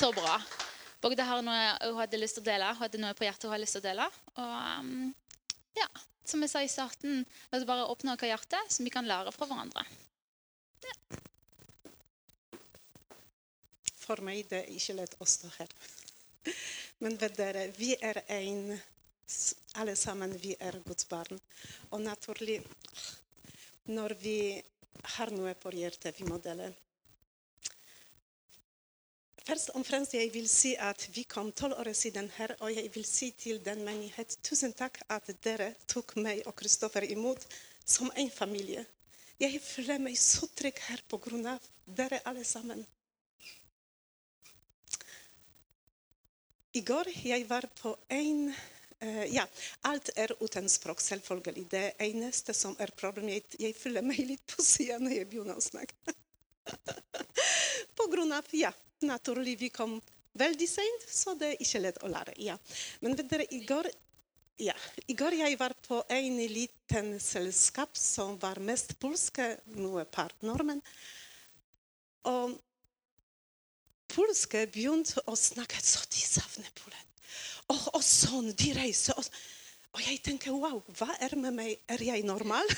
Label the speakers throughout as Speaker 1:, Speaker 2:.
Speaker 1: så bra. Bogda har noe hun hadde lyst til å dele. Hun hadde noe på hjertet hun hadde lyst til å dele. Og um, ja, som jeg sa i starten, la oss bare åpne vårt hjerte, så vi kan lære fra hverandre.
Speaker 2: For meg det er ikke lett å stå her. Men ved dere, vi er en Alle sammen vi er Guds barn. Og naturlig, når vi har noe på hjertet vi må dele Først og fremst jeg vil si at vi kom tolv år siden her, og jeg vil si til den menighet tusen takk at dere tok meg og Kristoffer imot som en familie. Jeg føler meg så trygg her på grunn av dere alle sammen. I går jeg var på en uh, Ja, alt er uten språk, selvfølgelig. Det eneste som er problemet, jeg, føler meg litt på sida når jeg begynner å snakke. på grunn av Ja, naturlig, vi kom veldig sent, så det er ikke lett å lære. Ja. Men vet dere, i går ja. I går jeg var på en liten selskap som var mest polske, noe par nordmenn. Og polske begynte å snakke så de savner Polen. Og, og sånn, de reiser. Og, og jeg tenker wow, hva er med meg? Er jeg normal?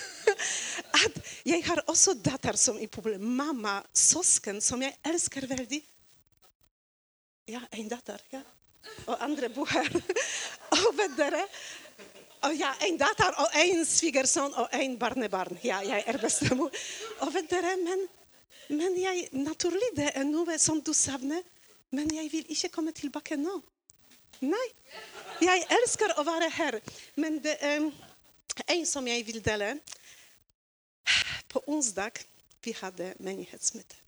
Speaker 2: At jeg har også datter som i Polen. Mamma, søsken som jeg elsker veldig. Ja, en datter. ja. Og andre bor her. Og vet dere og ja, En datter og en svigersønn og en barnebarn. Ja, jeg er bestemor. Og vet dere, men, men jeg, naturlig det er noe som du savner, men jeg vil ikke komme tilbake nå. Nei. Jeg elsker å være her, men det er en som jeg vil dele. På onsdag vi hadde menighetsmøte.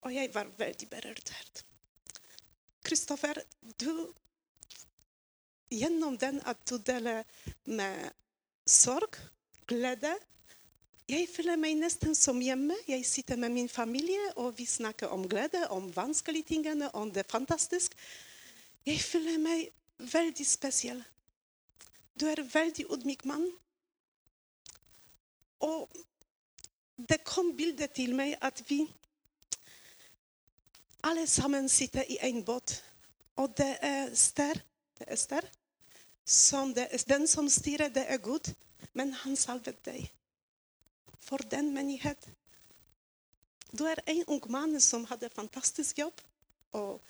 Speaker 2: Og jeg var veldig berørt. Kristoffer, du Gjennom den at du deler med sorg, glede Jeg føler meg nesten som hjemme. Jeg sitter med min familie, og vi snakker om glede, om vanskelige tingene, om det fantastiske. Jeg føler meg veldig spesiell. Du er veldig ydmyk mann. Og det kom bilde til meg at vi alle sammen sitter i en båt. Og det er Ster. Det er Ster. Som det, den som styrer, det er Gud. Men han salvet deg. For den menighet. Du er en ung mann som hadde fantastisk jobb. og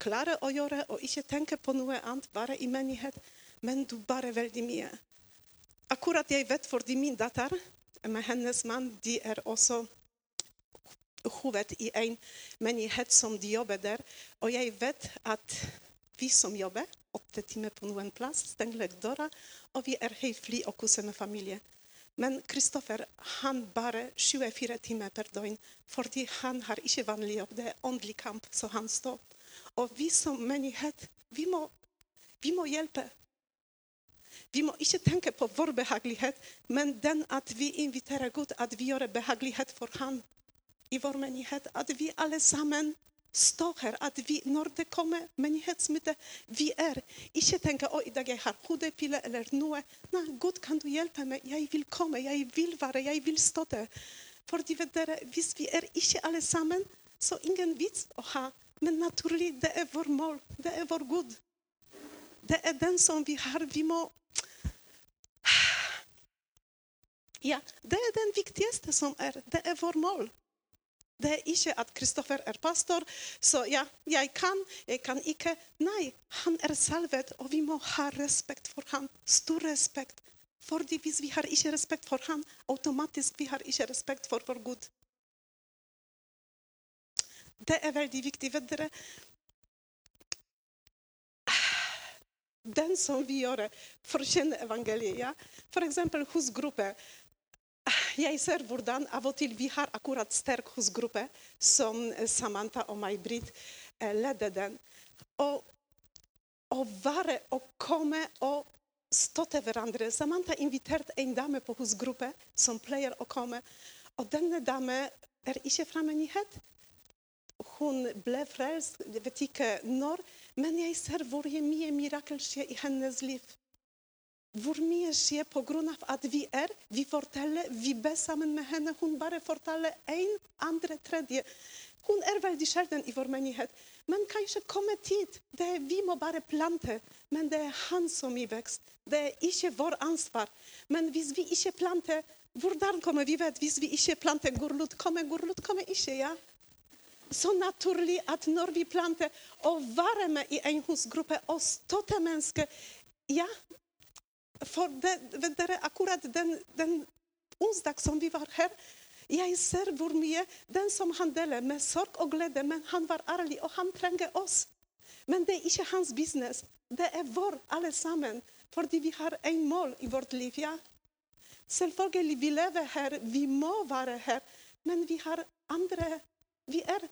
Speaker 2: klarer å gjøre og ikke tenke på noe annet, bare i menighet. Men du bare veldig mye. Akkurat jeg vet fordi min datter med hennes mann de er også hoved i en menighet som de jobber der. Og jeg vet at vi som jobber åtte timer på noen plass, stenger døra, og vi er høyflydige og koser med familie. Men Kristoffer han bare 24 timer per døgn fordi han har ikke vanlig jobb. Det er åndelig kamp, så han står. Og vi som menighet, vi må, vi må hjelpe. Vi må ikke tenke på vår behagelighet, men den at vi inviterer Gud, at vi gjør behagelighet for ham i vår menighet, at vi alle sammen står her. At vi, når det kommer menighetsmøte, vi er. Ikke tenke å, i dag jeg har hodepine eller noe. Nei, Gud, kan du hjelpe meg? Jeg vil komme, jeg vil være, jeg vil stå der. Fordi dere, Hvis vi er ikke alle sammen, så ingen vits å ha. Men naturlig, det er vår mål. Det er vår Gud. Det er den som vi har. Vi må Ja, det er den viktigste som er. Det er vår mål. Det er ikke at Kristoffer er pastor, så ja, jeg kan, jeg kan ikke. Nei, han er salvet, og vi må ha respekt for ham. Stor respekt. Fordi hvis vi har ikke respekt for ham, automatisk vi har ikke respekt for vår Gud. Det er veldig viktig. Vet dere, den som vi gjør, fortjener evangeliet. Ja? F.eks. husgruppe hos ser hvordan av og til vi har akkurat sterk husgruppe, som Samantha og May-Britt eh, leder den. Og å være og komme og stå til hverandre. Samantha inviterte en dame på husgruppe som pleier å komme. Og denne dame er ikke fra menighet. Hun ble frelst, jeg vet ikke når, men jeg ser hvor mye mirakel skjer i hennes liv. Hvor mye skjer pga. at vi er. Vi forteller, vi ber sammen med henne. Hun bare forteller en, andre, tredje. Hun er veldig sjelden i vår menighet. Men kanskje kommer tid Det er, vi må bare plante. Men det er han som gir vekst. Det er ikke vår ansvar. Men hvis vi ikke planter, hvordan kommer vi vet? Hvis vi ikke planter gulrot, kommer gulrot kommer ikke. ja? Så naturlig at når vi planter og være med i en husgruppe og støtte mennesker Ja, for de, dere, akkurat den, den onsdag som vi var her, jeg ser hvor mye den som han med sorg og glede, men han var ærlig, og han trenger oss. Men det er ikke hans business. Det er vår, alle sammen. Fordi vi har en mål i vårt liv. ja. Selvfølgelig, vi lever her, vi må være her. Men vi har andre Vi er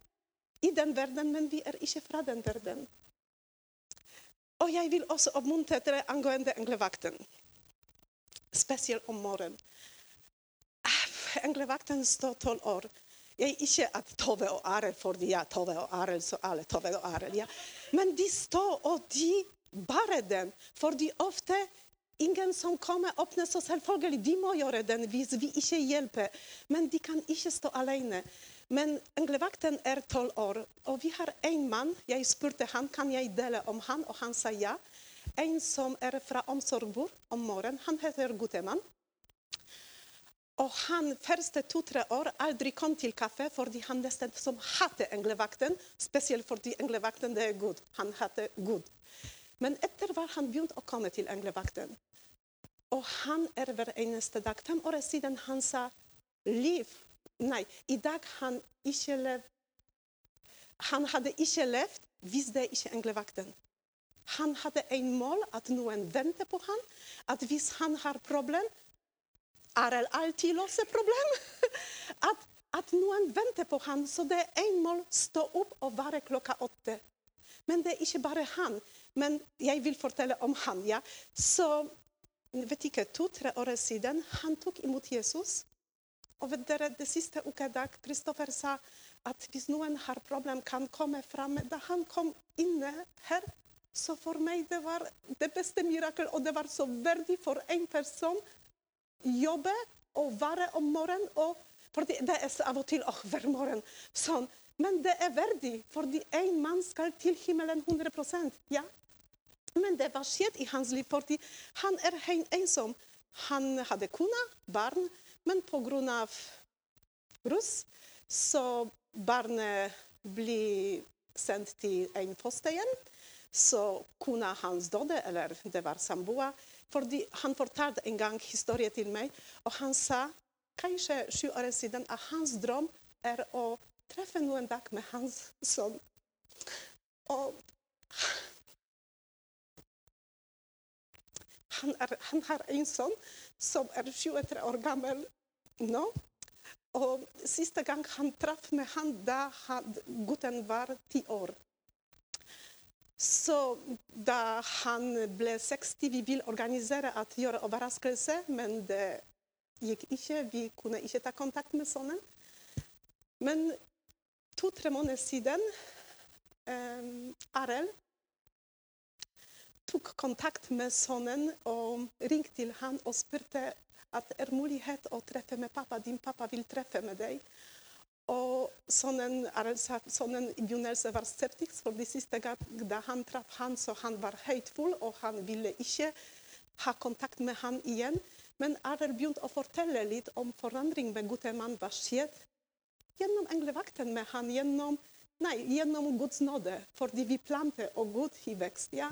Speaker 2: i den verden, men vi er ikke fra den verden. Og jeg vil også oppmuntre dere angående englevakten. Spesielt om morgenen. Englevakten står tolv år. Jeg ikke at Tove og Arild, fordi ja, Tove og Arild, så alle Tove og Arild. Ja. Men de står og de bærer den. Fordi ofte ingen som kommer åpner, så selvfølgelig de må gjøre den hvis vi ikke hjelper. Men de kan ikke stå alene. Men englevakten er tolv år, og vi har en mann. Jeg spurte han kan jeg dele om han, og han sa ja. En som er fra omsorgbord om morgenen. Han heter Gutemann. Og han første to-tre år aldri kom til kaffe fordi han nesten som hadde englevakten. Spesielt fordi englevakten det er god. Han hadde god. Men etter hvert han begynte å komme til englevakten. Og han er hver eneste dag. Fem år siden han sa liv. Nei, i dag han ikke lev. Han hadde ikke levd hvis det ikke englevakten. Han hadde en mål at noen venter på ham. At hvis han har problem, er det alltid løse problem. At, at, noen venter på ham. Så det er en mål stå opp og være klokka åtte. Men det er ikke bare han. Men jeg vil fortelle om han. ja. Så vet ikke, to-tre år siden han tok imot Jesus. Og dere, det siste ukedag Kristoffer sa at hvis noen har problem, kan komme fram. Da han kom inne her, så for meg det var det beste mirakel. Og det var så verdig for en person jobbe og være om morgenen. Og, fordi det er av og til oh, hver morgen sånn. Men det er verdig, fordi en mann skal til himmelen 100% ja. Men det var skjedd i hans liv, fordi han er ensom. Han hadde kone, barn, men pga. rus så barnet blir sendt til en fosterhjem. Så kona hans døde, eller det var samboer. Fordi han fortalte en gang historie til meg, og han sa kanskje sju år siden at hans drøm er å treffe noen dag med hans sønn. Og han, er, han har en sønn som er 23 år gammel nå. Og siste gang han traff med han, da gutten var ti år. Så da han ble 60, vi vil organisere at gjøre overraskelse, men det gikk ikke. Vi kunne ikke ta kontakt med sønnen. Men to-tre måneder siden um, Arild tok kontakt med sønnen og ringte til han og spurte at er mulighet å treffe med pappa. Din pappa vil treffe med deg. Og sønnen, sønnen i begynnelsen var skeptisk, for de siste gang da han traff han, så han var høytfull, og han ville ikke ha kontakt med han igjen. Men Arild begynte å fortelle litt om forandring med Gutemann hva skjedd gjennom englevakten med han, gjennom, nei, gjennom Guds nåde, fordi vi planter og Gud i vekst. Ja.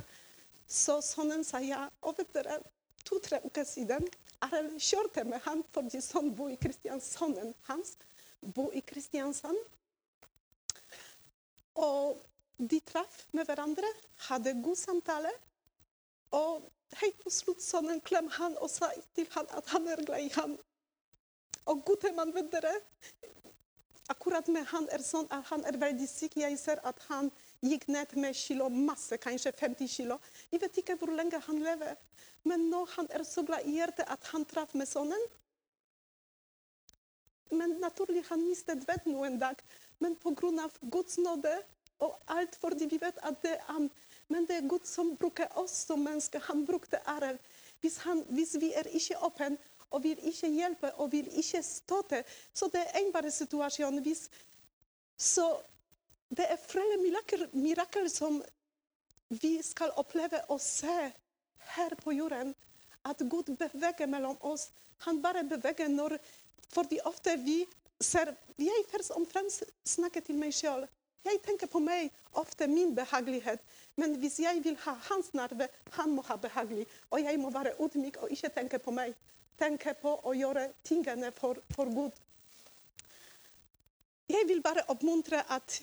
Speaker 2: Så sønnen sa ja. Vet dere, to-tre uker siden Arild kjørte med han fordi sønnen bor i Kristiansand hans bor i Kristiansand. Og de traff med hverandre, hadde god samtale. Og helt på slutt sønnen klem han og sa til han at han er glad i ham. Og gutten vet dere, akkurat med han er sånn at han er veldig syk. Jeg ser at han gikk ned med kilo, masse, kanskje 50 kilo. Jeg vet ikke hvor lenge han lever. Men nå han er så glad i hjertet at han traff med sønnen, men naturlig han mistet vett noen dag. Men pga. Guds nåde og alt fordi vi vet at det er han. Men det er Gud som bruker oss som mennesker. Han brukte arv. Hvis, hvis vi er ikke åpne og vil ikke hjelpe og vil ikke støtte, så det er en bare situasjon. Hvis, så det er flere mirakel, mirakler som vi skal oppleve og se her på jorden. At Gud beveger mellom oss. Han bare beveger når Fordi ofte vi ser Jeg først og fremst snakker til meg sjøl. Jeg tenker på meg, ofte min behagelighet. Men hvis jeg vil ha hans nerve, han må ha behagelig. Og jeg må være ydmyk og ikke tenke på meg. Tenke på å gjøre tingene for, for Gud. Jeg vil bare oppmuntre at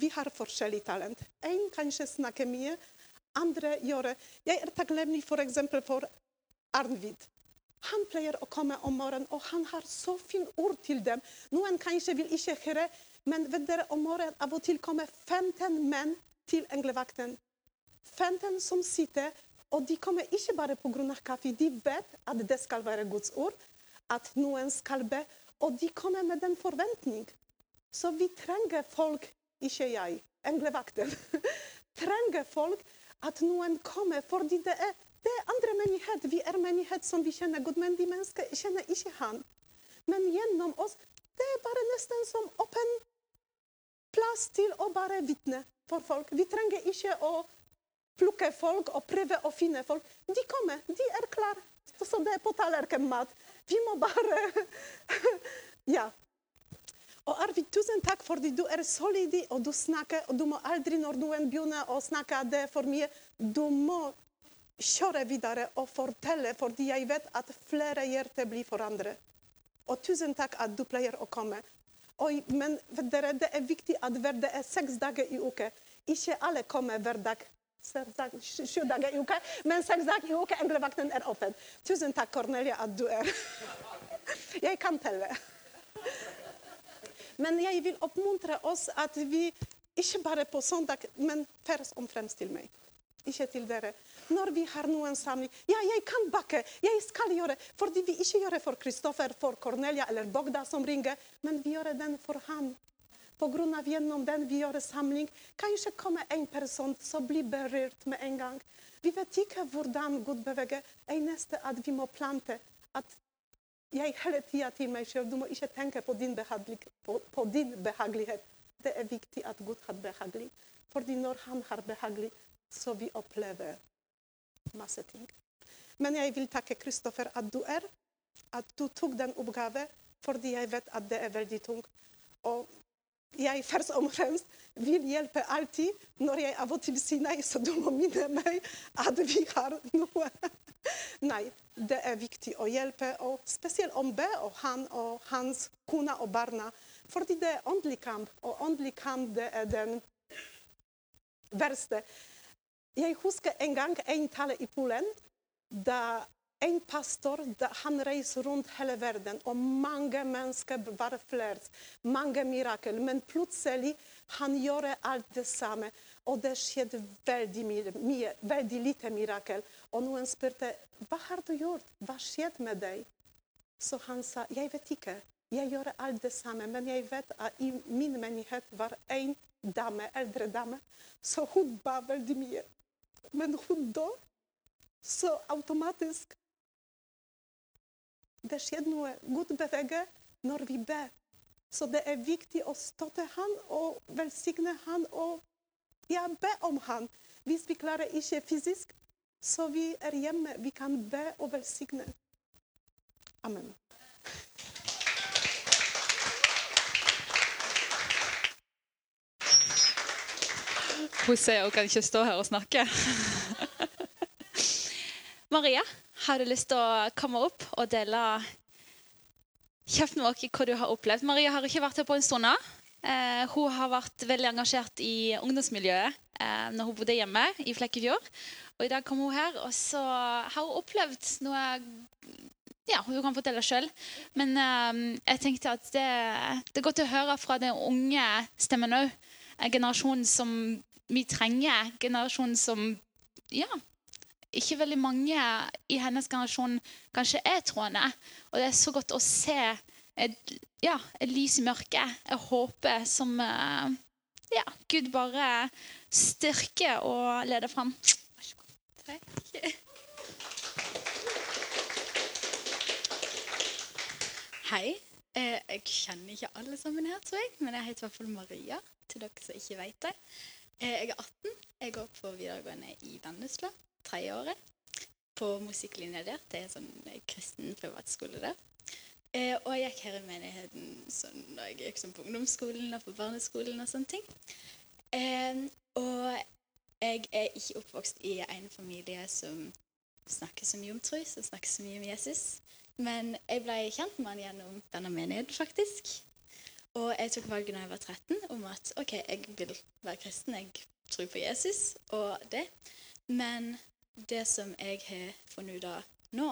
Speaker 2: vi har forskjellig talent. En kanskje snakker mye, andre gjør Jeg er takknemlig f.eks. For, for Arnvid. Han pleier å komme om morgenen, og han har så fine ord til dem. Noen kanskje vil ikke høre, men vet dere, om morgenen av og til kommer 15 menn til englevakten. 15 som sitter, og de kommer ikke bare pga. kaffe. De vet at det skal være Guds ord, at noen skal be, og de kommer med den forventning. Så vi trenger folk, ikke jeg, englevakten, trenger folk at noen kommer, fordi det er, det er andre menighet. Vi er menighet som vi kjenner Gud, men de mennesker kjenner ikke Han. Men gjennom oss det er bare nesten som åpen plass til å bare vitne for folk. Vi trenger ikke å plukke folk og prøve å finne folk. De kommer, de er klare. Så det er på tallerkenen mat. Vi må bare Ja. Og Arvid, tusen takk fordi du er lydig, og du snakker. Og du må aldri, når noen begynner å snakke det for mye, du må kjøre videre fortelle, fordi jeg vet at flere hjerter blir forandret. Og tusen takk at du pleier å komme. Og, men dere, det er viktig at det er seks i uke. Ikke alle kommer hver dag. Sju dager i uka, men seks dager i uka englevakten er åpen. Tusen takk, Cornelia, at du er Jeg kan. Men jeg vil oppmuntre oss at vi ikke bare på søndag, men først og fremst til meg. Ikke til dere. Når vi har noen samling Ja, jeg kan bakke, jeg skal gjøre Fordi vi ikke gjør det for Kristoffer, for Cornelia eller Bogda som ringer, men vi gjør den for ham. På grunn av gjennom den vi gjør samling, kanskje kommer en person som blir berørt med en gang. Vi vet ikke hvordan Gud beveger. Eneste at vi må plante. At jeg hele tida til meg selv Du må ikke tenke på din, på, på din, behagelighet. Det er viktig at Gud har behagelig. Fordi når han har behagelig, så vi opplever masse ting. Men jeg vil takke Kristoffer at du er. At du tok den oppgaven, fordi jeg vet at det er veldig tungt. Og jeg først og fremst vil hjelpe alltid. Når jeg av og til sier nei, så du må minne meg at vi har noe. Nei, det er viktig å hjelpe, og spesielt om B og han og hans kone og barna. Fordi det er åndelig kamp, og åndelig kamp det er den verste. Jeg husker en gang en tale i Polen da en pastor han reiser rundt hele verden, og mange mennesker var flert. Mange mirakler. Men plutselig han gjør alt det samme. Og det skjedde veldig mye, veldig lite mirakel. Og noen spurte hva har du gjort, hva skjedde med deg? Så han sa jeg vet ikke. Jeg gjør alt det samme, men jeg vet at i min menighet var en dame, eldre dame, så hun ba veldig mye. Men hun døde. Så automatisk det skjer noe. Gud beveger når vi ber. Så det er viktig å støtte han og velsigne han og ja, be om han. Hvis vi klarer ikke fysisk, så vi er hjemme. Vi kan be og velsigne. Amen.
Speaker 1: Hun kan ikke stå her og snakke. Maria, har du lyst til å komme opp og dele kjeft med oss hva du har opplevd? Maria har ikke vært her på en stund. Eh, hun har vært veldig engasjert i ungdomsmiljøet eh, når hun bodde hjemme i Flekkefjord. Og I dag kom hun her, og så har hun opplevd noe ja, hun kan fortelle sjøl. Men eh, jeg tenkte at det, det, er godt å høre fra den unge stemmen òg. Generasjonen som vi trenger. Generasjonen som ja, ikke veldig mange i hennes generasjon kanskje er troende. Og det er så godt å se et, ja, et lys i mørket. Jeg håper som eh, ja, Gud bare styrker og leder fram. Takk.
Speaker 3: Hei. Eh, jeg kjenner ikke alle sammen her, tror jeg, men jeg heter i hvert fall Maria, til dere som ikke vet det. Eh, jeg er 18. Jeg går på videregående i Vennesla, tredje året. På musikklinja der. Det er en sånn eh, kristen privatskole der. Eh, og jeg gikk her i menigheten sånn, da jeg gikk sånn på ungdomsskolen og på barneskolen og sånne ting. Eh, og jeg er ikke oppvokst i en familie som snakker så mye om tro, som snakker så mye om Jesus. Men jeg ble kjent med han gjennom denne menigheten, faktisk. Og jeg tok valget da jeg var 13 om at OK, jeg vil være kristen, jeg tror på Jesus og det. Men det som jeg har funnet ut av nå,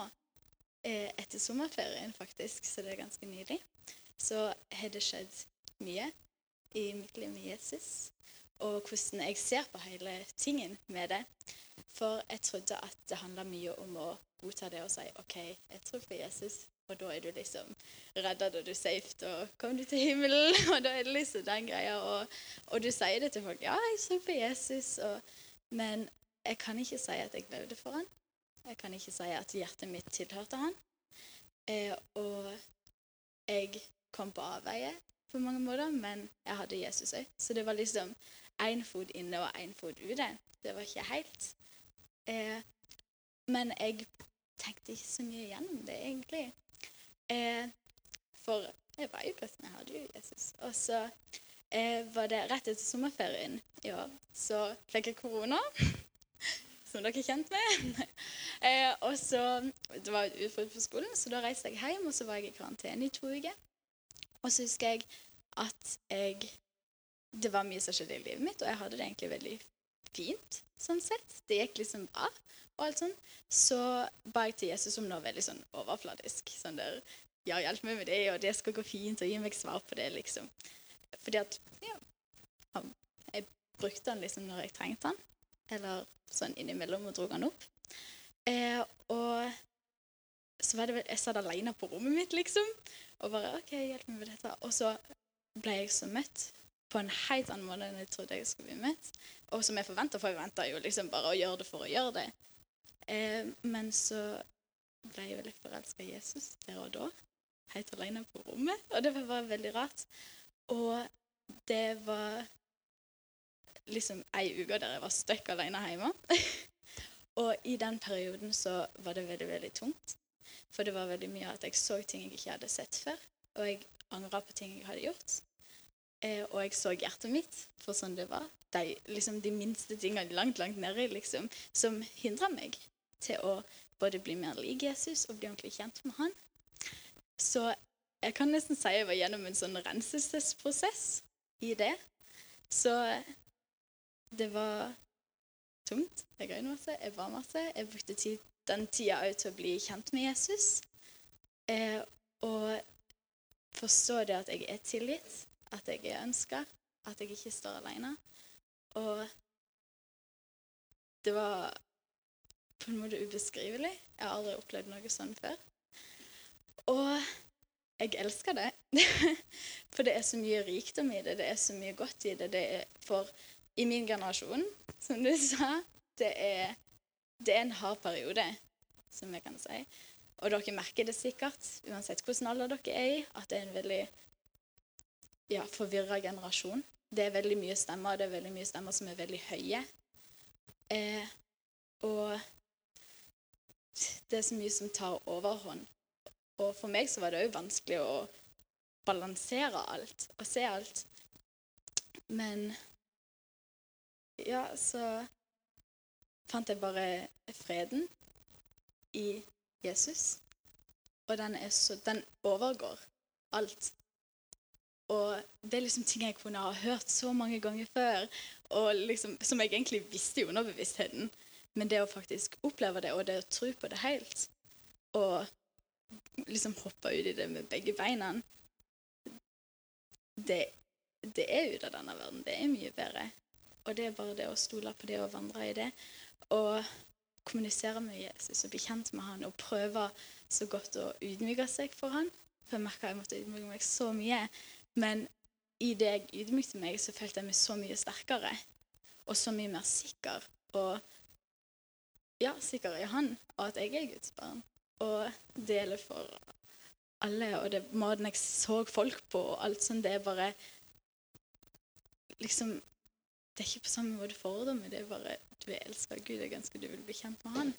Speaker 3: er etter sommerferien, faktisk, så det er ganske nylig, så har det skjedd mye i mitt liv med Jesus. Og hvordan jeg ser på hele tingen med det. For jeg trodde at det handla mye om å godta det og si OK, jeg tror på Jesus. Og da er du liksom redda, da er du safe, og kom du til himmelen. Og da er det liksom den greia. Og, og du sier det til folk. Ja, jeg tror på Jesus. Og, men jeg kan ikke si at jeg levde for han. Jeg kan ikke si at hjertet mitt tilhørte han. Eh, og jeg kom på avveie på mange måter, men jeg hadde Jesus òg. Så det var liksom én fot inne og én fot ute. Det var ikke helt. Eh, men jeg tenkte ikke så mye gjennom det, egentlig. Eh, for jeg var jo kristen, jeg hadde jo Jesus. Og så eh, var det rett etter sommerferien i år, så fikk jeg korona. Som dere er kjent med. eh, og så, Det var et utbrudd på skolen, så da reiste jeg hjem, og så var jeg i karantene i to uker. Og så husker jeg at jeg Det var mye som skjedde i livet mitt, og jeg hadde det egentlig veldig fint sånn sett. Det gikk liksom bra og alt sånn. Så ba jeg til Jesus om noe veldig sånn overfladisk. Sånn der Ja, hjelp meg med det, og det skal gå fint, og gi meg svar på det, liksom. Fordi at Ja. Jeg brukte han liksom når jeg trengte han. Eller sånn innimellom og dro han opp. Eh, og så var det vel Jeg satt alene på rommet mitt, liksom. Og bare OK, hjelp meg med dette. Og så ble jeg så møtt på en helt annen måte enn jeg trodde jeg skulle bli møtt. Og som jeg forventa, for jeg venta jo liksom bare å gjøre det for å gjøre det. Eh, men så ble jeg veldig forelska i Jesus der og da. Helt alene på rommet. Og det var bare veldig rart. Og det var liksom ei uke der jeg var stuck alene hjemme. og i den perioden så var det veldig, veldig tungt. For det var veldig mye at jeg så ting jeg ikke hadde sett før. Og jeg angra på ting jeg hadde gjort. Eh, og jeg så hjertet mitt for sånn det var. De, liksom, de minste tingene langt, langt nedi liksom, som hindra meg til å både bli mer lik Jesus og bli ordentlig kjent med han. Så jeg kan nesten si jeg var gjennom en sånn renselsesprosess i det. Så det var tungt. Jeg grein masse, jeg var masse. Jeg brukte tid, den tida òg til å bli kjent med Jesus. Eh, og forstå det at jeg er tilgitt, at jeg er ønska, at jeg ikke står alene. Og det var på en måte ubeskrivelig. Jeg har aldri opplevd noe sånn før. Og jeg elsker det. For det er så mye rikdom i det, det er så mye godt i det. det er for i min generasjon, som du sa, det er, det er en hard periode, som jeg kan si. Og dere merker det sikkert, uansett hvilken alder dere er i, at det er en veldig ja, forvirra generasjon. Det er veldig mye stemmer, og det er veldig mye stemmer som er veldig høye. Eh, og det er så mye som tar overhånd. Og for meg så var det òg vanskelig å balansere alt og se alt. Men ja, så fant jeg bare freden i Jesus. Og den, er så, den overgår alt. Og det er liksom ting jeg kunne ha hørt så mange ganger før, og liksom, som jeg egentlig visste i underbevisstheten. Men det å faktisk oppleve det, og det å tro på det helt, og liksom hoppe ut i det med begge beina, det, det er ut av denne verden. Det er mye bedre. Og det er bare det å stole på det og vandre i det. Og kommunisere med Jesus og bli kjent med han og prøve så godt å ydmyke seg for han. For jeg merka jeg måtte ydmyke meg så mye. Men i det jeg ydmykte meg, så følte jeg meg så mye sterkere. Og så mye mer sikker. Og ja, sikker i han, og at jeg er Guds barn. Og deler for alle, og det måten jeg så folk på, og alt sånt, det er bare Liksom Det er ikke på samme måte fordommer. Det er bare du er elska av Gud, og ønsker du vil bli kjent med Han.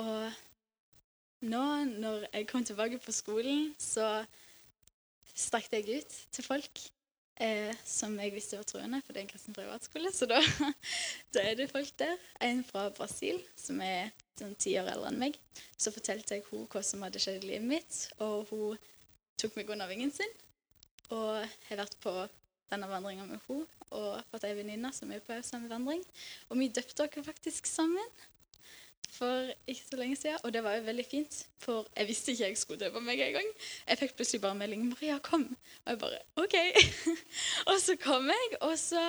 Speaker 3: Og nå, når jeg kom tilbake på skolen, så stakk jeg ut til folk eh, som jeg visste var troende, for det er en kristen privatskole. Så da, da er det folk der. En fra Brasil, som er sånn ti år eldre enn meg. Så fortalte jeg henne hva som hadde skjedd i livet mitt, og hun tok meg under vingen sin. Og har vært på denne vandringa med henne og fått ei venninne som er på samme vandring. Og vi døpte oss faktisk sammen for ikke så lenge siden, og det var jo veldig fint. For jeg visste ikke jeg skulle døpe meg engang. Jeg fikk plutselig bare melding 'Maria, kom'. Og jeg bare OK. og så kom jeg, og så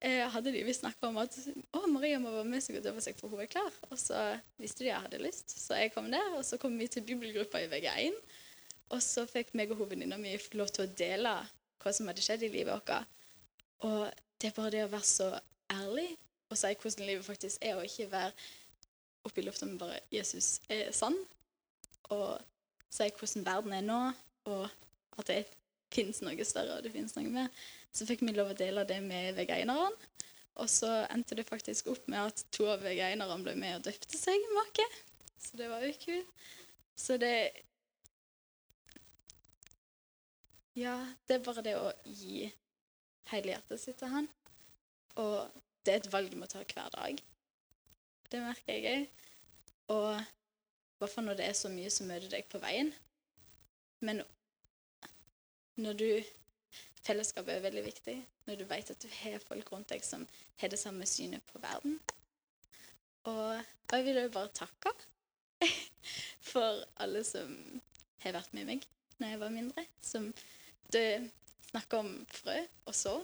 Speaker 3: eh, hadde de visst snakka om at 'Å, Maria må være med seg og døpe seg, for hun er klar'. Og så visste de jeg hadde lyst, så jeg kom der. Og så kom vi til bibelgruppa i VG1. Og så fikk meg og hovedvenninna mi lov til å dele hva som hadde skjedd i livet vårt. Og det er bare det å være så ærlig og si hvordan livet faktisk er, og ikke være oppe i lufta med bare 'Jesus er sann', og si hvordan verden er nå, og at det finnes noe større, og det finnes noe mer. Så fikk vi lov å dele det med veganerne. Og så endte det faktisk opp med at to av veganerne ble med og døpte seg make. Så det var jo kult. Så det Ja, det er bare det å gi hele hjertet sitt til han. Og det er et valg du må ta hver dag. Det merker jeg òg. Og i hvert når det er så mye som møter deg på veien. Men når du Fellesskapet er veldig viktig. Når du vet at du har folk rundt deg som har det samme synet på verden. Og jeg vil jo bare takke for alle som har vært med meg når jeg var mindre. Som det snakker om frø og så.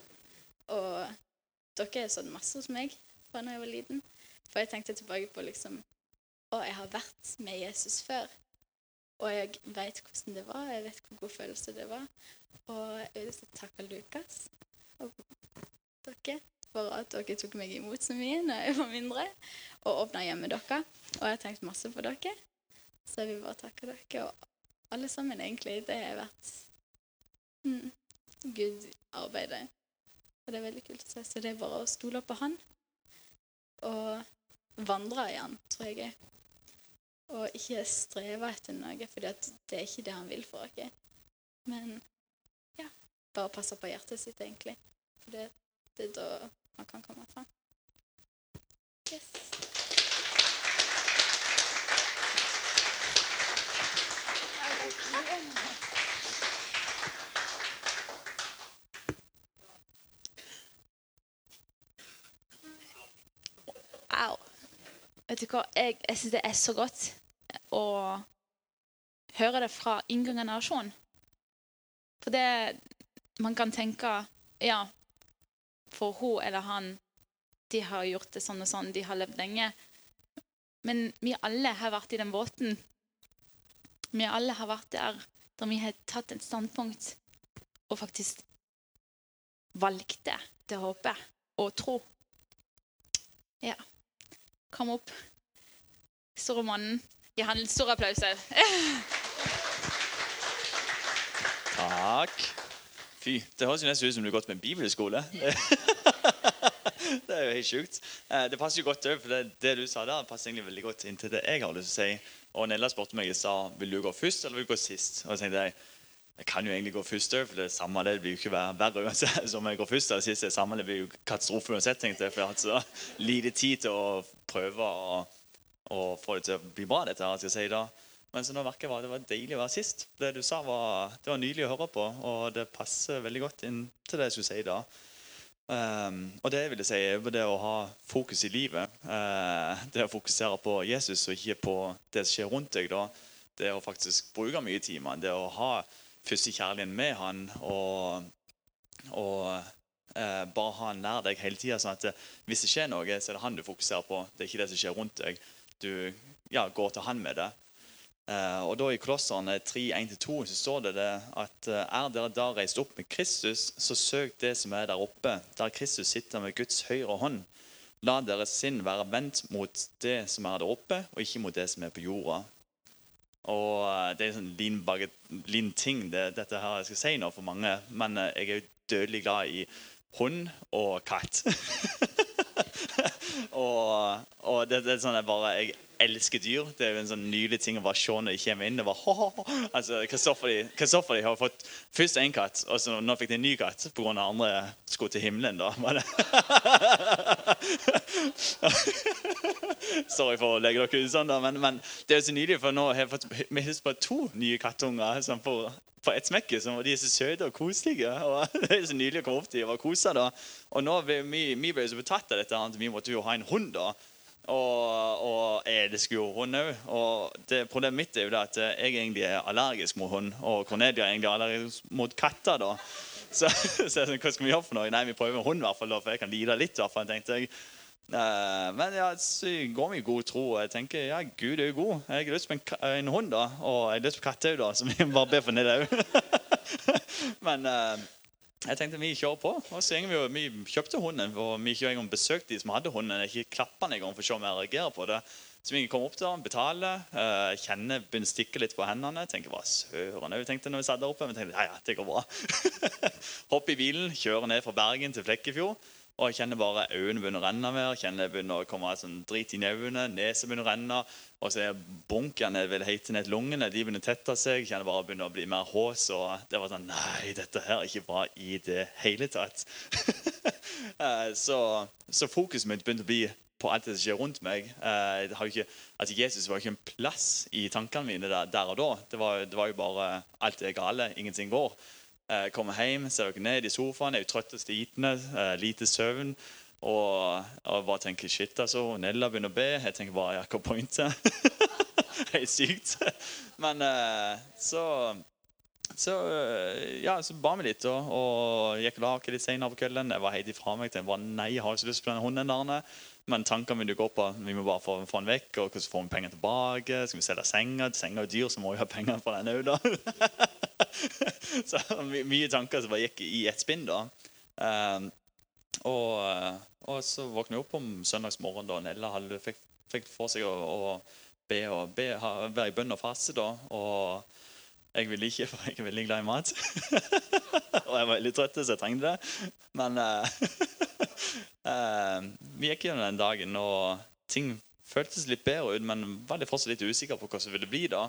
Speaker 3: Og dere har sådd masse hos meg fra da jeg var liten. For jeg tenkte tilbake på liksom Å, jeg har vært med Jesus før. Og jeg vet hvordan det var. Jeg vet hvor god følelse det var. Og jeg vil lyst takke Lukas og dere for at dere tok meg imot så mye når jeg var mindre, og åpna hjemmet deres. Og jeg har tenkt masse på dere, så jeg vil bare takke dere. Og alle sammen, egentlig. Det har vært mm, Gud arbeider. Og det er veldig kult å se. Så det er bare å stole på Han. Og vandre i Han, tror jeg. Og ikke streve etter noe, for det er ikke det Han vil for oss. Men ja, bare passe på hjertet sitt, egentlig. For det, det er da man kan komme fram. Yes.
Speaker 1: Au. Vet du hva, jeg, jeg syns det er så godt å høre det fra yngre generasjon. For det Man kan tenke Ja, for hun eller han De har gjort det sånn og sånn, de har levd lenge. Men vi alle har vært i den båten. Vi alle har vært der der vi har tatt et standpunkt og faktisk valgte det håpet og tro. Ja. Kom opp. Store mannen. Gi han en stor applaus.
Speaker 4: Takk. Fy, det høres jo nesten ut som du har gått med en bibelskole. det er jo helt sjukt. Eh, Det passer jo godt òg, for det, det du sa der, passer egentlig veldig godt inn til det jeg har lyst til å si. Og Nella spurte meg i stad vil du gå først eller vil du gå sist. Og jeg tenkte jeg, jeg kan jo egentlig gå først for det samme det blir jo ikke verre uansett. Om jeg går først eller sist, det samme det blir jo katastrofe uansett, tenkte jeg. For jeg har hatt så lite tid til å prøve å, å få det til å bli bra, dette her. skal jeg si da. Men så nå merker jeg at det var deilig å være sist. Det du sa, var, det var nydelig å høre på, og det passer veldig godt inn til det jeg skulle si da. Um, og det vil jeg si er det å ha fokus i livet. Uh, det å fokusere på Jesus og ikke på det som skjer rundt deg. da. Det å faktisk bruke mye timer. Det å ha førstekjærligheten med han og, og uh, bare ha han nær deg hele tida. Sånn at det, hvis det skjer noe, så er det han du fokuserer på. Det er ikke det som skjer rundt deg. Du ja, går til han med det. Eh, og da I Kolosserne 3.1-2 så står det, det at eh, er dere da reist opp med Kristus, så søk det som er der oppe, der Kristus sitter med Guds høyre hånd. La deres sinn være vendt mot det som er der oppe, og ikke mot det som er på jorda. Og eh, det er en sånn baget- liten ting, det, dette her jeg skal si nå for mange. Men eh, jeg er jo dødelig glad i hund og katt. og og det, det er sånn jeg bare Jeg elsker dyr. Det er jo en sånn nylig ting å bare se når de kommer inn. Det var, ho, ho. Altså, Kristoffer har fått først én katt, og så nå fikk de en ny katt pga. andre skulle til himmelen. da. Sorry for å legge dere ut sånn, da, men, men det er jo så nydelig, for nå har jeg fått vi har på to nye kattunger som får på ett smekke. som- De er så søte og koselige. og Det er så nydelig å komme opp til og kose. da. Og nå vi, vi ble så betatt av dette at vi måtte jo ha en hund. da. Og, og jeg elsker jo hund òg. Og det, problemet mitt er jo at jeg egentlig er allergisk mot hund. Og Cornelia er egentlig allergisk mot katter. da. Så, så jeg, sånn, hva skal vi gjøre for noe? Nei, vi prøver med hund, i hvert fall, da, for jeg kan lide litt. i hvert fall, tenkte jeg. Eh, men ja, så går vi i god tro. og Jeg tenker ja, Gud er jo god. Jeg har lyst på en, en hund, da. Og jeg har lyst på katt òg, da. Så vi bare be for det òg. men eh, jeg tenkte vi kjører på. Og så vi, vi kjøpte hunden. Og vi ikke engang besøkte de som hadde hunden. Ikke klappa den engang for å se om jeg reagerer på det. Så vi kom opp der, betaler, uh, kjenner, begynner å stikke litt på hendene. tenker hva søren Vi tenkte når vi satt der oppe. Men tenkte, ja, ja, det går bra. Hopp i bilen, kjører ned fra Bergen til Flekkefjord. Og jeg kjenner bare øynene begynner å renne mer. kjenner det begynner å komme sånn drit i øynene, Nesen begynner å renne. Og så er bunkene vil heite ned lungene. De begynner å tette seg. Jeg kjenner bare begynner å bli mer hås. Og det var sånn Nei, dette her er ikke bra i det hele tatt. Eh, så, så fokuset mitt begynte å bli på alt det som skjer rundt meg. Eh, ikke, altså Jesus var ikke en plass i tankene mine der, der og da. Det var, det var jo bare alt er gale, ingenting går. Eh, kommer hjem, ser dere ned i sofaen, er jo trøtt og slitne, eh, lite søvn. Og, og bare tenker shit, altså. Nella begynner å be. Jeg tenker bare ja, hva er pointet? Helt sykt. Men eh, så så ja, så ba vi litt, og, og gikk og la oss litt senere på kvelden. Jeg var helt ifra meg. tenkte bare, nei, jeg har ikke lyst på den hunden der. Men tankene mine går på vi må bare få, få den vekk. og Hvordan får vi penger tilbake? Skal vi selge senga? Senga er dyr, så må vi ha penger for den òg, da. så my, mye tanker som bare gikk i ett spinn, da. Um, og, og så våkna jeg opp om søndagsmorgen da Nella hadde, fikk, fikk for seg å, å be og be, ha, være i bønn og faste. da, og jeg ville ikke, for jeg er veldig glad i mat. og jeg var veldig trøtt, så jeg trengte det. Men eh, eh, vi gikk gjennom den dagen, og ting føltes litt bedre ut, men var litt fortsatt litt usikker på hva som ville bli da.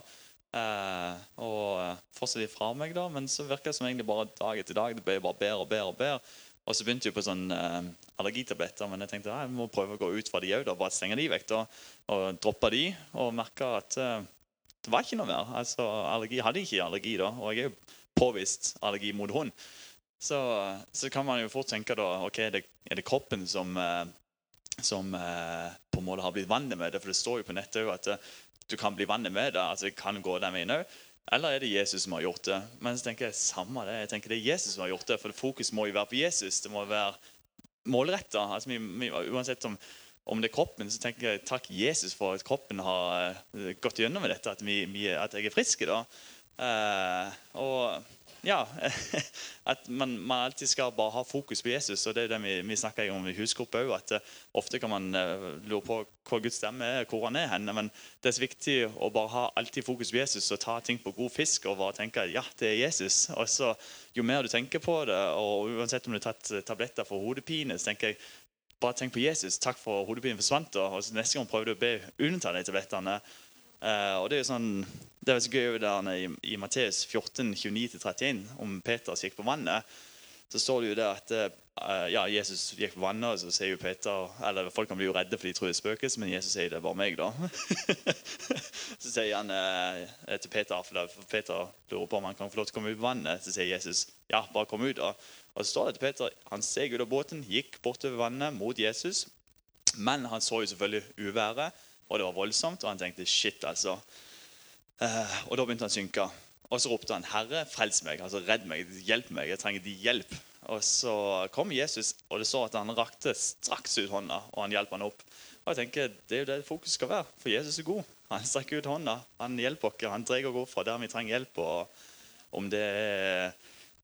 Speaker 4: Eh, og fortsatt litt fra meg, da, men så virka det som egentlig bare dag etter dag. Det ble bare bedre og bedre. Og bedre. Og så begynte jeg på sånn eh, allergitabletter, men jeg tenkte jeg må prøve å gå ut fra de òg, bare stenge de vekk. da, Og droppe de, og merka at eh, det var ikke noe mer. Altså, allergi hadde ikke allergi da, og jeg er jo påvist allergi mot hund. Så, så kan man jo fort tenke da, ok, er det, er det kroppen som, eh, som eh, på en måte har blitt vant med det? For det står jo på nettet jo at eh, du kan bli vant med det. altså det kan gå den veien òg. Eller er det Jesus som har gjort det? Men så tenker jeg samme det. Jeg tenker det er Jesus som har gjort det, for fokus må jo være på Jesus. Det må være målretta. Altså, uansett om om det er kroppen, så tenker jeg takk Jesus for at kroppen har gått gjennom med dette, at, vi, at jeg er frisk. da. Eh, og ja, at man, man alltid skal bare ha fokus på Jesus. og det er det Vi, vi snakker om i husgruppa. At eh, ofte kan man uh, lure på hvor Guds stemme er, hvor han er henne. Men det er så viktig å bare ha alltid fokus på Jesus og ta ting på god fisk. Og bare tenke ja, det er Jesus. Og så Jo mer du tenker på det, og uansett om du har tatt eh, tabletter for hodepine, så tenker jeg bare tenk på Jesus. Takk for hodepinen forsvant. og så Neste gang prøver du å be unnta de tablettene. Uh, og Det er jo sånn, det er så gøy der i, i Matteus 14, 29-31, om Peter gikk på vannet. Så står det jo der at eh, ja, Jesus gikk på vannet, og så sier jo Peter eller Folk kan bli jo redde for de tror det er spøkelse, men Jesus sier det er bare meg, da. så sier han eh, til Peter, for Peter lurer på om han kan få lov til å komme ut på vannet. Så sier Jesus ja, bare kom ut. da. Og så står det til Peter, Han steg ut av båten, gikk bortover vannet mot Jesus. Men han så jo selvfølgelig uværet, og det var voldsomt. Og han tenkte shit, altså. Eh, og da begynte han å synke. Og så ropte han, 'Herre, frels meg.' Altså, 'Redd meg. Hjelp meg. Jeg trenger din hjelp.' Og så kom Jesus, og det står at han rakte straks ut hånda, og han hjalp han opp. Og jeg tenker, Det er jo det fokuset skal være, for Jesus er god. Han strekker ut hånda, han hjelper oss. Han drar oss fra der vi trenger hjelp. og Om det er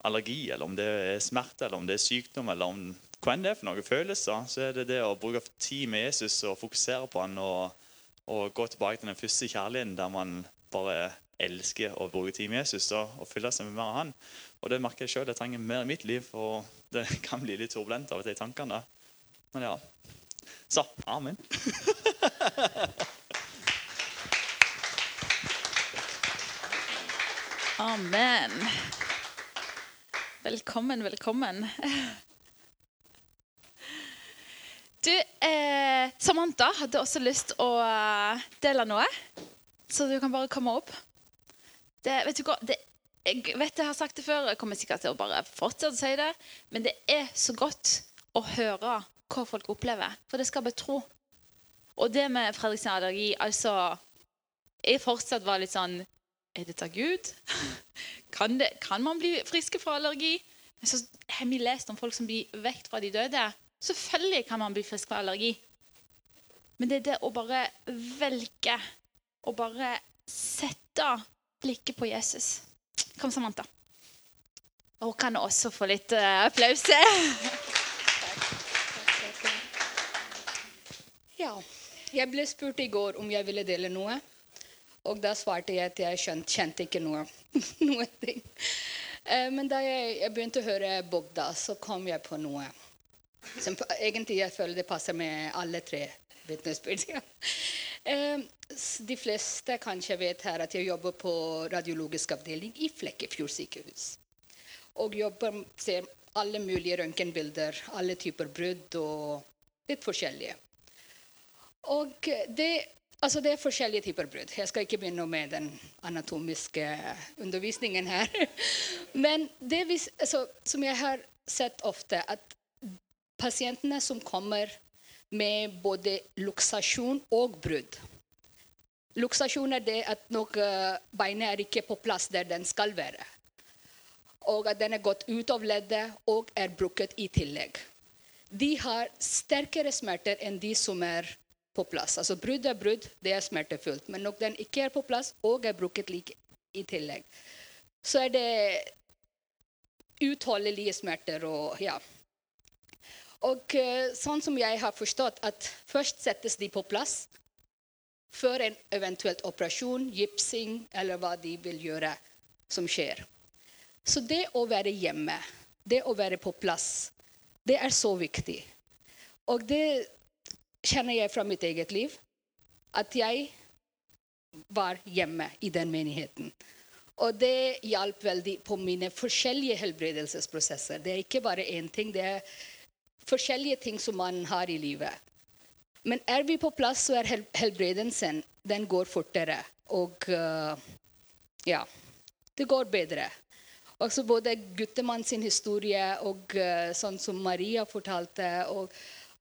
Speaker 4: allergi, eller om det er smerte, eller om det er sykdom, eller om hva enn det er for noen følelser, så er det det å bruke tid med Jesus og fokusere på han og, og gå tilbake til den første kjærligheten der man bare elsker å bruke tid med Jesus og, og fylle seg med mer av han. Og det merker jeg sjøl. Jeg trenger mer i mitt liv, og det kan bli litt turbulent av og til i tankene. Men ja. Så amen.
Speaker 1: Amen. Velkommen, velkommen. Du, eh, Samantha hadde også lyst å eh, dele noe, så du kan bare komme opp. Det, vet du hva, det, jeg vet jeg har sagt det før, jeg kommer sikkert til å bare fortsette å si det, men det er så godt å høre hva folk opplever, for det skaper tro. Og det med Fredriksen allergi, altså Jeg fortsatt var litt sånn Er dette Gud? Kan, det, kan man bli friske fra allergi? Men så har vi lest om folk som blir vekt fra de døde. Selvfølgelig kan man bli frisk fra allergi. Men det er det å bare velge å bare sette blikket på Jesus. Kom, Samantha. Hun kan også få litt uh, applaus.
Speaker 5: Ja. Jeg ble spurt i går om jeg ville dele noe. Og da svarte jeg at jeg skjønt, kjente ikke noe. noe ting. Eh, men da jeg, jeg, begynte å høre Bogda, så kom jeg på noe. Som egentlig jeg føler det passer med alle tre vitnesbyrd. Ja. Eh, de fleste kanskje vet her at jeg jobber på radiologisk avdeling i Flekkefjord sykehus. Og jobber, ser alle mulige røntgenbilder, alle typer brudd og litt forskjellige. Og det Altså, det er forskjellige typer brudd. Jeg skal ikke begynne med den anatomiske undervisningen her. Men det vis, altså, som jeg har sett ofte, at pasientene som kommer med både luksasjon og brudd Luksasjon er det at nok beinet er ikke på plass der den skal være. Og at den er gått ut av leddet og er brukket i tillegg. De har sterkere smerter enn de som er på plass. Altså Brudd er brudd, det er smertefullt. Men når den ikke er på plass og er brukket like i tillegg, så er det utholdelige smerter og ja. Og uh, sånn som jeg har forstått, at først settes de på plass før en eventuelt operasjon, gipsing eller hva de vil gjøre som skjer. Så det å være hjemme, det å være på plass, det er så viktig. Og det kjenner jeg fra mitt eget liv at jeg var hjemme i den menigheten. Og det hjalp veldig på mine forskjellige helbredelsesprosesser. Det er ikke bare én ting, det er forskjellige ting som man har i livet. Men er vi på plass, så er helbredelsen den går fortere. Og uh, ja, det går bedre. Også både guttemann sin historie og uh, sånn som Maria fortalte. og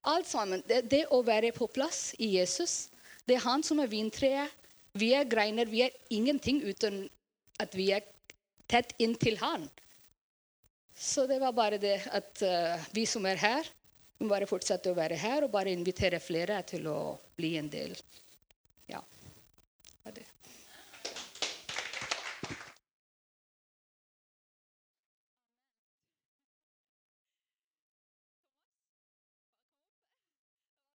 Speaker 5: Alt sammen. Det, det, å være på plass i Jesus. Det er han som er vintreet. Vi er greiner. Vi er ingenting uten at vi er tett inntil han. Så det var bare det at uh, vi som er her, må bare fortsette å være her og bare invitere flere til å bli en del.